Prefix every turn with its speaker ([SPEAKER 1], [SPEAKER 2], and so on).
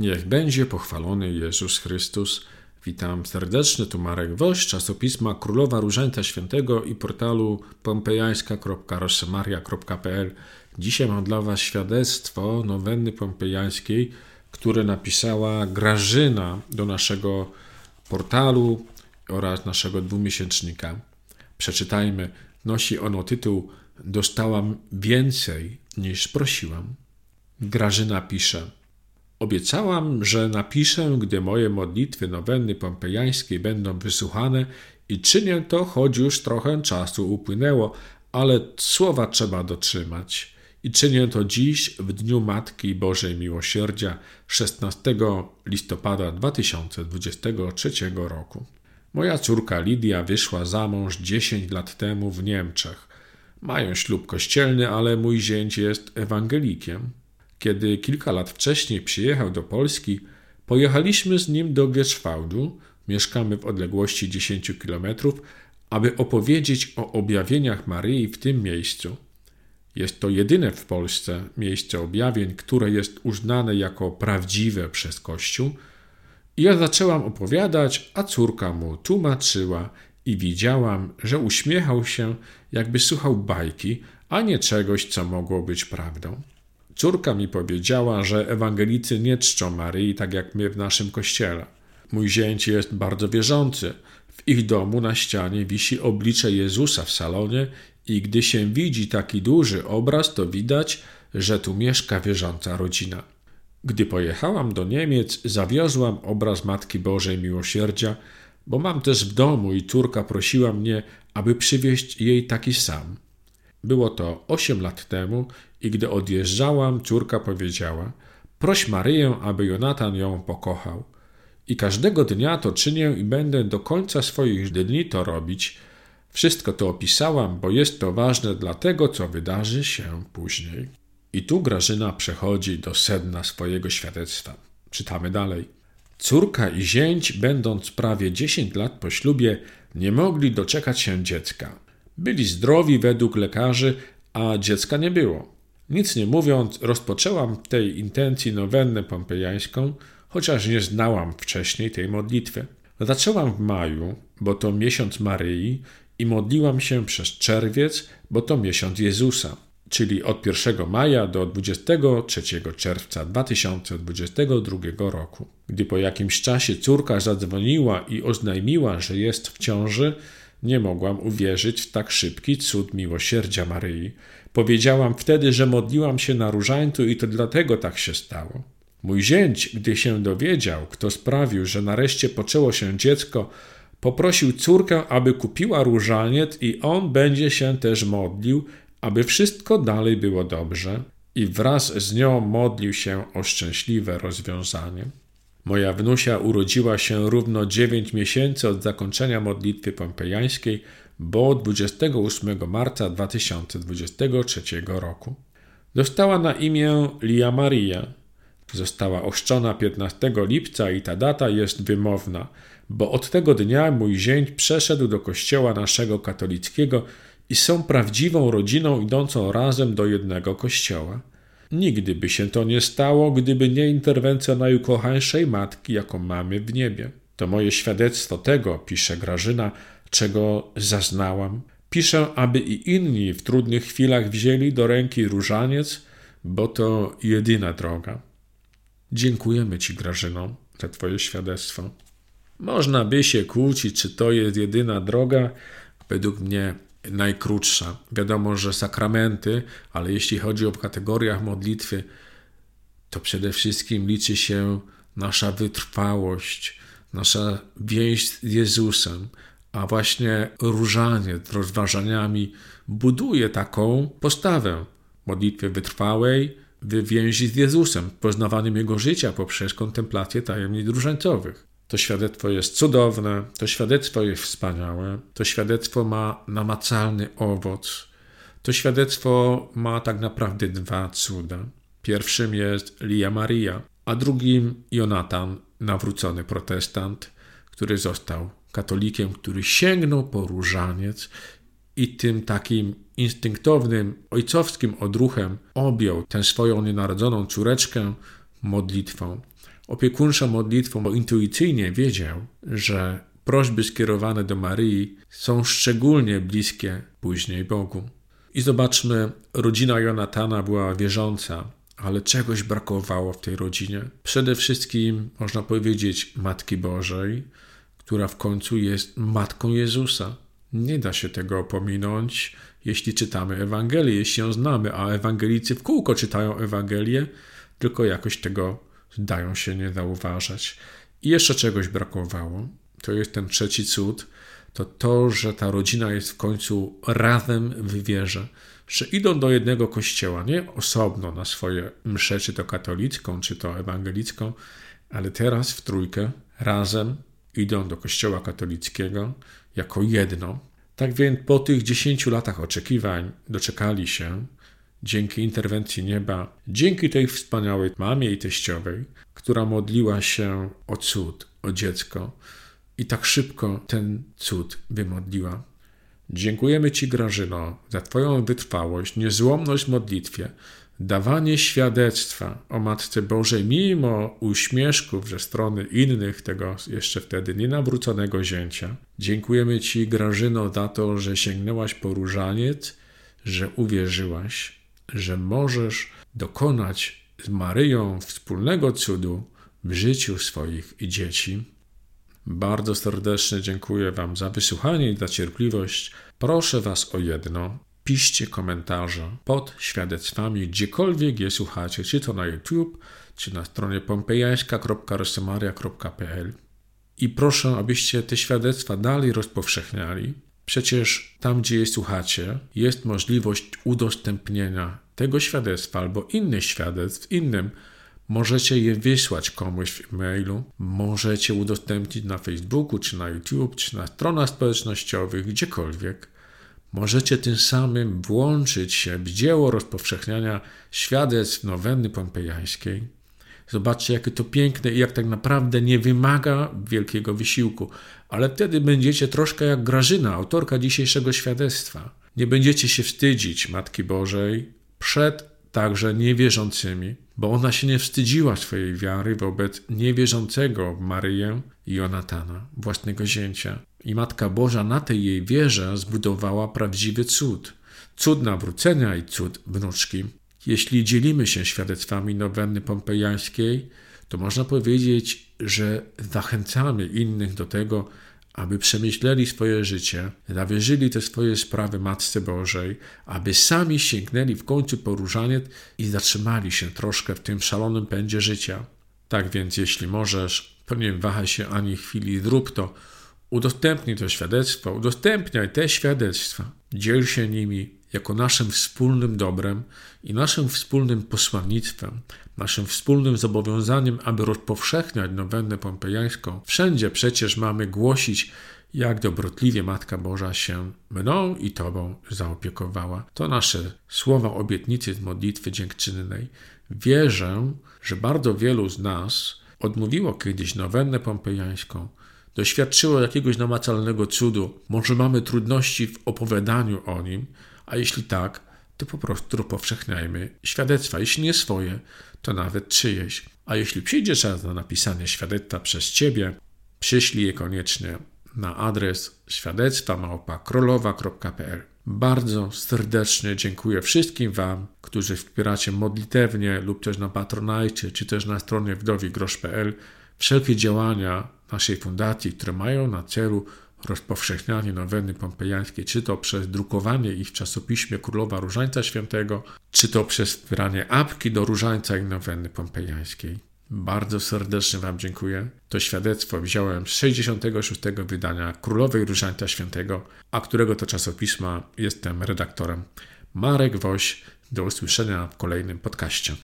[SPEAKER 1] Niech będzie pochwalony Jezus Chrystus. Witam serdecznie, tu Marek Woś, czasopisma Królowa Różańca Świętego i portalu pompejańska.rosemaria.pl. Dzisiaj mam dla Was świadectwo nowenny pompejańskiej, które napisała Grażyna do naszego portalu oraz naszego dwumiesięcznika. Przeczytajmy. Nosi ono tytuł Dostałam więcej niż prosiłam. Grażyna pisze – Obiecałam, że napiszę, gdy moje modlitwy nowenny pompejańskiej będą wysłuchane i czynię to, choć już trochę czasu upłynęło, ale słowa trzeba dotrzymać. I czynię to dziś, w Dniu Matki Bożej Miłosierdzia, 16 listopada 2023 roku. Moja córka Lidia wyszła za mąż 10 lat temu w Niemczech. Mają ślub kościelny, ale mój zięć jest ewangelikiem. Kiedy kilka lat wcześniej przyjechał do Polski, pojechaliśmy z nim do Gierszwałdu, mieszkamy w odległości 10 kilometrów, aby opowiedzieć o objawieniach Maryi w tym miejscu. Jest to jedyne w Polsce miejsce objawień, które jest uznane jako prawdziwe przez Kościół. I ja zaczęłam opowiadać, a córka mu tłumaczyła i widziałam, że uśmiechał się, jakby słuchał bajki, a nie czegoś, co mogło być prawdą. Córka mi powiedziała, że ewangelicy nie czczą Maryi tak jak my w naszym kościele. Mój zięć jest bardzo wierzący. W ich domu na ścianie wisi oblicze Jezusa w salonie i gdy się widzi taki duży obraz, to widać, że tu mieszka wierząca rodzina. Gdy pojechałam do Niemiec, zawiozłam obraz Matki Bożej Miłosierdzia, bo mam też w domu i córka prosiła mnie, aby przywieźć jej taki sam. Było to osiem lat temu i gdy odjeżdżałam, córka powiedziała: Proś Maryję, aby Jonatan ją pokochał. I każdego dnia to czynię i będę do końca swoich dni to robić. Wszystko to opisałam, bo jest to ważne dla tego, co wydarzy się później. I tu Grażyna przechodzi do sedna swojego świadectwa. Czytamy dalej. Córka i zięć, będąc prawie 10 lat po ślubie, nie mogli doczekać się dziecka. Byli zdrowi według lekarzy, a dziecka nie było. Nic nie mówiąc, rozpoczęłam tej intencji nowennę pompejańską, chociaż nie znałam wcześniej tej modlitwy. Zaczęłam w maju, bo to miesiąc Maryi, i modliłam się przez czerwiec, bo to miesiąc Jezusa, czyli od 1 maja do 23 czerwca 2022 roku. Gdy po jakimś czasie córka zadzwoniła i oznajmiła, że jest w ciąży, nie mogłam uwierzyć w tak szybki cud miłosierdzia Maryi. Powiedziałam wtedy, że modliłam się na różańcu i to dlatego tak się stało. Mój zięć, gdy się dowiedział, kto sprawił, że nareszcie poczęło się dziecko, poprosił córkę, aby kupiła różaniec i on będzie się też modlił, aby wszystko dalej było dobrze i wraz z nią modlił się o szczęśliwe rozwiązanie. Moja wnusia urodziła się równo 9 miesięcy od zakończenia modlitwy pompejańskiej, bo 28 marca 2023 roku. Dostała na imię Lia Maria. Została ochrzczona 15 lipca i ta data jest wymowna, bo od tego dnia mój zięć przeszedł do kościoła naszego katolickiego i są prawdziwą rodziną idącą razem do jednego kościoła. Nigdy by się to nie stało, gdyby nie interwencja najukochańszej matki, jaką mamy w niebie. To moje świadectwo tego, pisze Grażyna, czego zaznałam. Piszę, aby i inni w trudnych chwilach wzięli do ręki różaniec, bo to jedyna droga. Dziękujemy Ci, Grażyno, za Twoje świadectwo. Można by się kłócić, czy to jest jedyna droga. Według mnie najkrótsza. Wiadomo, że sakramenty, ale jeśli chodzi o kategoriach modlitwy, to przede wszystkim liczy się nasza wytrwałość, nasza więź z Jezusem, a właśnie różanie rozważaniami buduje taką postawę modlitwy wytrwałej, w więzi z Jezusem, poznawaniem Jego życia poprzez kontemplację tajemnic różańcowych. To świadectwo jest cudowne, to świadectwo jest wspaniałe, to świadectwo ma namacalny owoc. To świadectwo ma tak naprawdę dwa cuda. Pierwszym jest Lia Maria, a drugim Jonatan, nawrócony protestant, który został katolikiem, który sięgnął po różaniec i tym takim instynktownym, ojcowskim odruchem objął tę swoją nienarodzoną córeczkę modlitwą. Opiekuńczą modlitwą, intuicyjnie wiedział, że prośby skierowane do Maryi są szczególnie bliskie później Bogu. I zobaczmy, rodzina Jonatana była wierząca, ale czegoś brakowało w tej rodzinie. Przede wszystkim, można powiedzieć, Matki Bożej, która w końcu jest Matką Jezusa. Nie da się tego pominąć, jeśli czytamy Ewangelię, jeśli ją znamy, a ewangelicy w kółko czytają Ewangelię, tylko jakoś tego zdają się nie zauważać. I jeszcze czegoś brakowało. To jest ten trzeci cud, to to, że ta rodzina jest w końcu razem w wierze, że idą do jednego kościoła, nie osobno na swoje msze, czy to katolicką, czy to ewangelicką, ale teraz w trójkę razem idą do kościoła katolickiego jako jedno. Tak więc po tych dziesięciu latach oczekiwań doczekali się, dzięki interwencji nieba, dzięki tej wspaniałej mamie i teściowej, która modliła się o cud, o dziecko i tak szybko ten cud wymodliła. Dziękujemy Ci, Grażyno, za Twoją wytrwałość, niezłomność w modlitwie, dawanie świadectwa o Matce Bożej, mimo uśmieszków ze strony innych tego jeszcze wtedy nienawróconego zięcia. Dziękujemy Ci, Grażyno, za to, że sięgnęłaś po różaniec, że uwierzyłaś, że możesz dokonać z Maryją wspólnego cudu w życiu swoich dzieci. Bardzo serdecznie dziękuję Wam za wysłuchanie i za cierpliwość. Proszę Was o jedno. Piszcie komentarze pod świadectwami, gdziekolwiek je słuchacie, czy to na YouTube, czy na stronie pompejańska.rosemaria.pl. I proszę, abyście te świadectwa dalej rozpowszechniali. Przecież tam, gdzie je słuchacie, jest możliwość udostępnienia tego świadectwa albo innych świadectw innym Możecie je wysłać komuś w e-mailu, możecie udostępnić na Facebooku, czy na YouTube, czy na stronach społecznościowych, gdziekolwiek. Możecie tym samym włączyć się w dzieło rozpowszechniania świadectw nowenny pompejańskiej. Zobaczcie, jakie to piękne i jak tak naprawdę nie wymaga wielkiego wysiłku. Ale wtedy będziecie troszkę jak Grażyna, autorka dzisiejszego świadectwa. Nie będziecie się wstydzić Matki Bożej przed także niewierzącymi, bo ona się nie wstydziła swojej wiary wobec niewierzącego Maryję i Jonatana, własnego zięcia. I Matka Boża na tej jej wierze zbudowała prawdziwy cud. Cud nawrócenia i cud wnuczki. Jeśli dzielimy się świadectwami nowenny pompejańskiej, to można powiedzieć, że zachęcamy innych do tego, aby przemyśleli swoje życie, zawierzyli te swoje sprawy Matce Bożej, aby sami sięgnęli w końcu po i zatrzymali się troszkę w tym szalonym pędzie życia. Tak więc, jeśli możesz, to nie wahaj się ani chwili, zrób to. Udostępnij to świadectwo, udostępniaj te świadectwa, dziel się nimi jako naszym wspólnym dobrem i naszym wspólnym posłannictwem, naszym wspólnym zobowiązaniem, aby rozpowszechniać nowennę pompejańską. Wszędzie przecież mamy głosić, jak dobrotliwie Matka Boża się mną i Tobą zaopiekowała. To nasze słowa obietnicy z modlitwy dziękczynnej. Wierzę, że bardzo wielu z nas odmówiło kiedyś nowennę pompejańską, doświadczyło jakiegoś namacalnego cudu, może mamy trudności w opowiadaniu o nim, a jeśli tak, to po prostu powszechniajmy świadectwa. Jeśli nie swoje, to nawet czyjeś. A jeśli przyjdzie czas na napisanie świadectwa przez Ciebie, przyślij je koniecznie na adres świadectwa małpa.królowa.pl. Bardzo serdecznie dziękuję wszystkim Wam, którzy wspieracie modlitewnie lub też na Patronajcie, czy też na stronie wdowigrosz.pl wszelkie działania naszej fundacji, które mają na celu rozpowszechnianie noweny pompejańskiej, czy to przez drukowanie ich w czasopiśmie Królowa Różańca Świętego, czy to przez wspieranie apki do Różańca i noweny pompejańskiej. Bardzo serdecznie Wam dziękuję. To świadectwo wziąłem z 66. wydania Królowej Różańca Świętego, a którego to czasopisma jestem redaktorem. Marek Woś. Do usłyszenia w kolejnym podcaście.